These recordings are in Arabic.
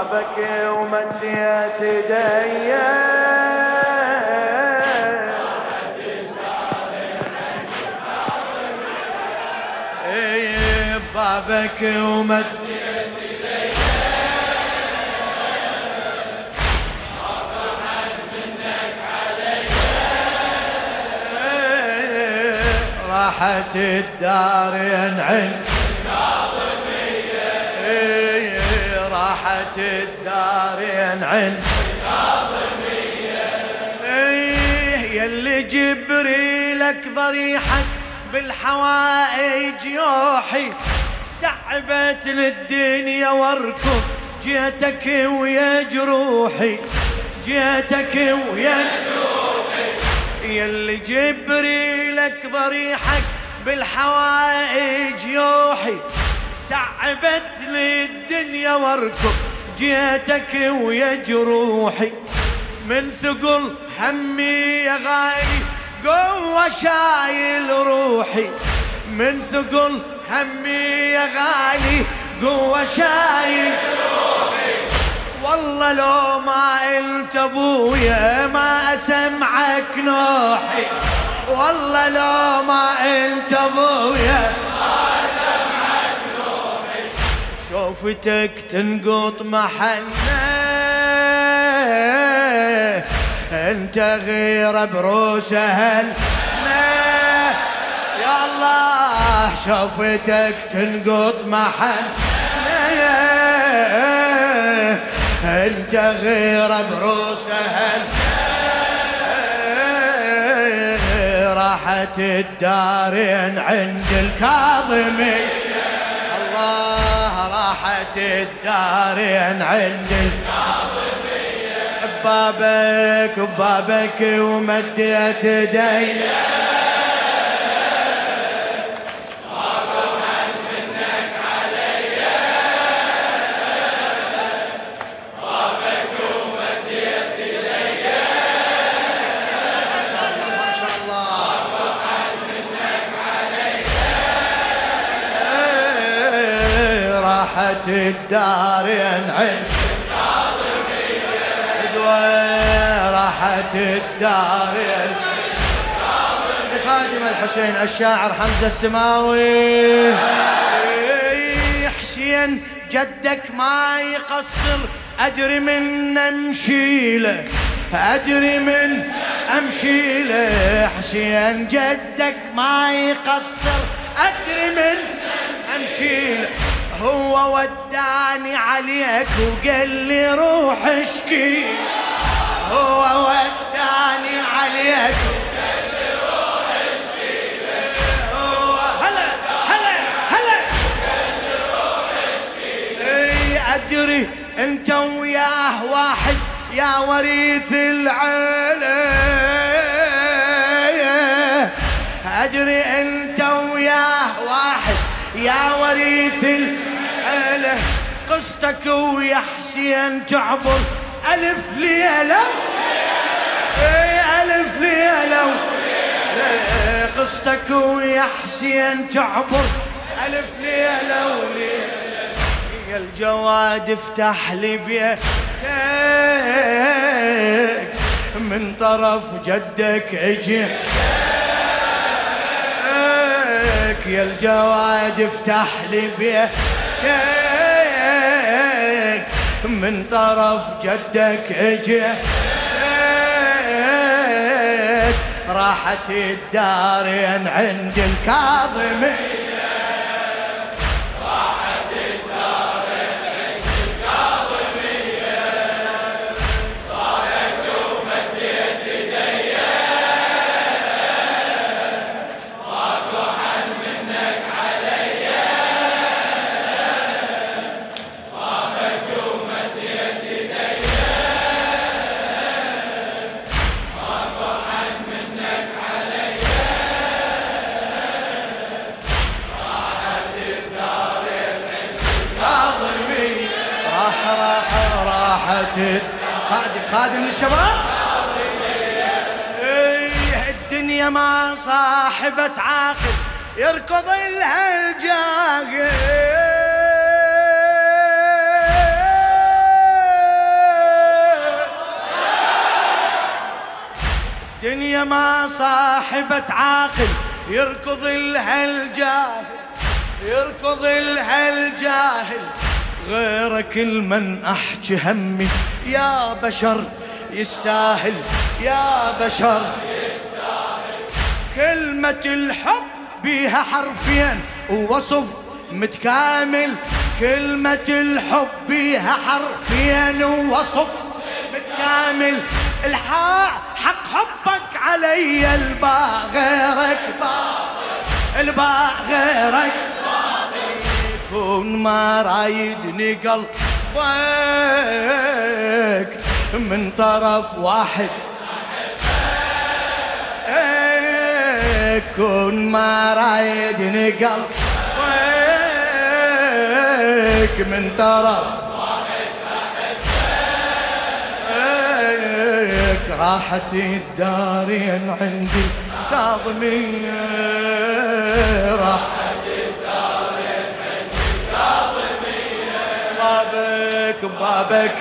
بابك ومديت ايدي إيه، بابك ومد إيه، راحت الدار ينعن راحت الدار ينعن إيه، يلي جبريلك ضريحك بالحوائج يوحي. تعبت للدنيا واركض جيتك ويا جروحي. جيتك ويا جروحي. يلي جبريلك ضريحك بالحوائج يوحي. تعبت للدنيا واركض جيتك ويا جروحي. من ثقل همي يا غالي قوة شايل روحي. من ثقل همي يا غالي قوة شايل روحي. والله لو ما انت أبويا ما أسمعك نوحي. والله لو ما انت أبويا شوفتك تنقط محنه أنت غير بروس أهلنا. يا الله شوفتك تنقط محنه أنت غير بروس أهلنا. راحت الدارين عند الكاظمي راحت الدارين عند الكاظمي ببابك ببابك ومديت يدي الدار ينعم فدوى راحت الدار لخادم الحسين الشاعر حمزة السماوي. حسين جدك ما يقصر أدري من أمشي له أدري من أمشي له. حسين جدك ما يقصر وداني عليك وقال لي روح اشكي. هو وداني عليك. أدري أنت وياه واحد يا وريث العيله أدري أنت وياه واحد يا وريث العيله قصتك ويا حسين تعبر. ألف ليلة. اي ألف ليلة. إيه، قصتك ويا حسين تعبر. ألف ليلة وليلة. يا الجواد افتح لي بيتك. من طرف جدك أجي. يا الجواد افتح لي بيتك. من طرف جدك أجي راحت الدارين عند الكاظمي الشباب؟ إيه الدنيا ما صاحبة عاقل يركض لها دنيا ما صاحبة عاقل يركض لها الجاهل يركض لها الجاهل غيرك المن أحكي همي يا بشر يستاهل يا بشر. يستاهل كلمة الحب بيها حرفين ووصف متكامل. كلمة الحب بيها حرفين ووصف متكامل. الحق حق حبك علي الباء غيرك. باء الباء غيرك. يكون ما رايدني قلبك. من طرف واحد. كون ما رايدني قلبك من طرف راحت الدارين عندي. كاظمية راحت الدارين عندي. كاظمية بابك بابك.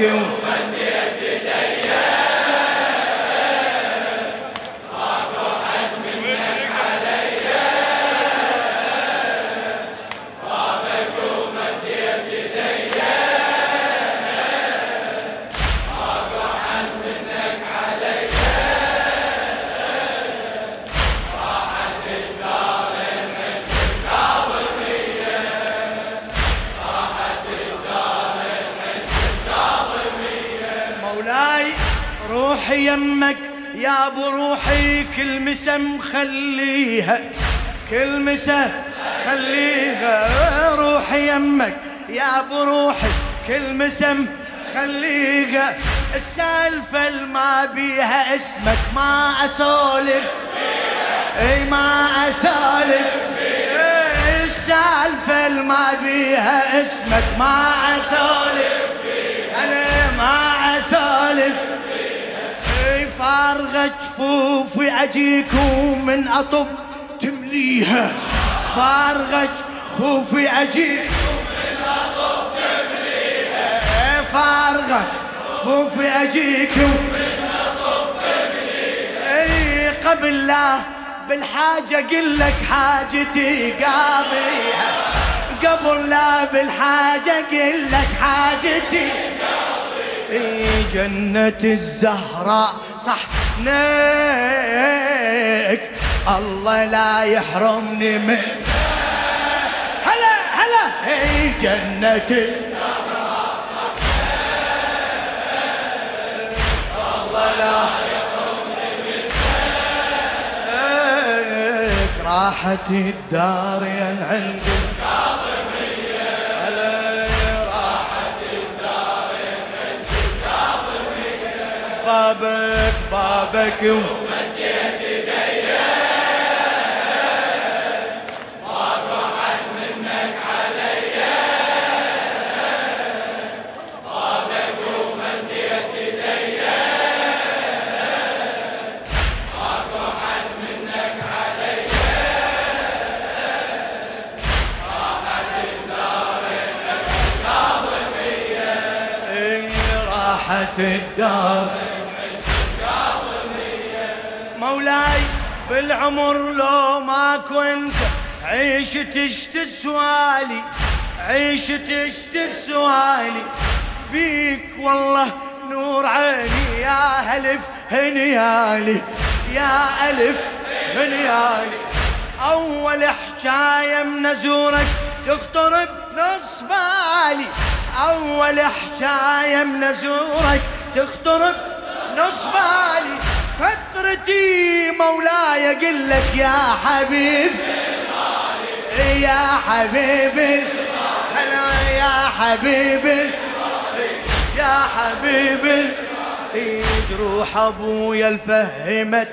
يمك يا أبو روحي كل مسا مخليها كل مسا خليها روحي يمك يا أبو روحي كل مسا خليها السالفة ما بيها اسمك ما أسولف. إي ما أسولف. السالفة ما بيها اسمك ما أسولف. أنا ما أسولف. فارغة جفوفي اجيك ومن أطب تمليها. فارغة جفوفي اجيك ومن أطب تمليها. فارغة جفوفي اجيك ومن أطب تمليها. إي قبل لا بالحاجة قل لك حاجتي قاضيها. قبل لا بالحاجة قل لك حاجتي جنة الزهراء صح نيك الله لا يحرمني من هلا هلا. هي جنة الزهراء صح الله لا يحرمني الدار بابك بابك ومديت ايدي ما روحت منك علي بابك ومديت ايدي ما روحت منك علي راحت الدار الكاظمية راحت الدار. مولاي بالعمر لو ما كنت عيشت تسوالي عيشت تسوالي بيك والله نور عيني يا هلف هنيالي يا ألف هنيالي. أول حكاية من أزورك تخطر بنص بالي أول حكاية من أزورك تخطر بنص بالي فترتي مولاي أقول لك يا حبيب يا حبيب هلا يا حبيب يا حبيب جروح أبويا الفهمتني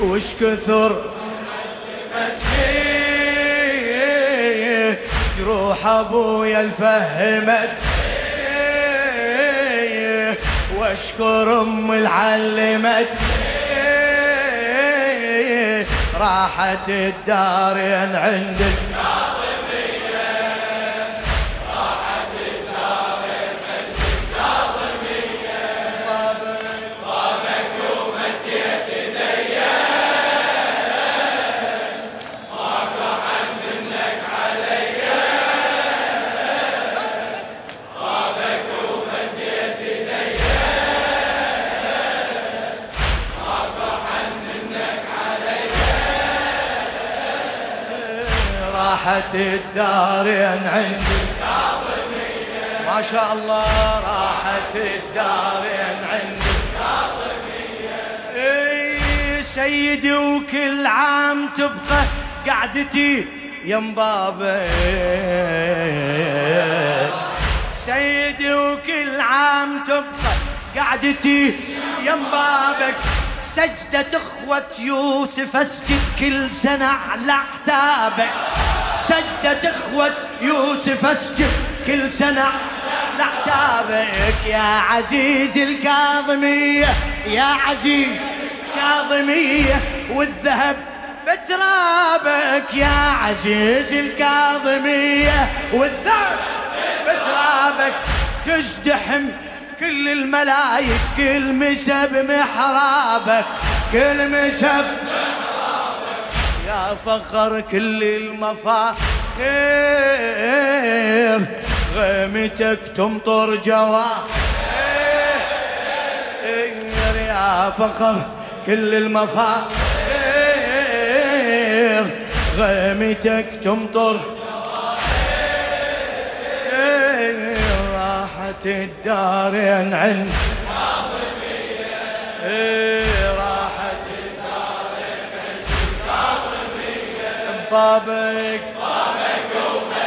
وش كثر جروح أبويا الفهمتني واشكر أم العلمت راحت الدارين عندك راحت الدارين عندي ما شاء الله راحت الدارين عندي إي سيدي وكل عام تبقى قعدتي يم بابك. سيدي وكل عام تبقى قعدتي يم بابك. سجدة إخوة يوسف أسجد كل سنة على عتابك سجدة إخوة يوسف أسجد كل سنة. على عتابك يا عزيز الكاظمية يا عزيز الكاظمية والذهب بترابك يا عزيز الكاظمية والذهب بترابك تزدحم كل الملايك كل مسب محرابك كل مسب فخر كل المفاخير. غيمتك تمطر جواهر يا فخر كل المفاخير. غيمتك تمطر راحت الدارين عند الدارين عند بابك بابك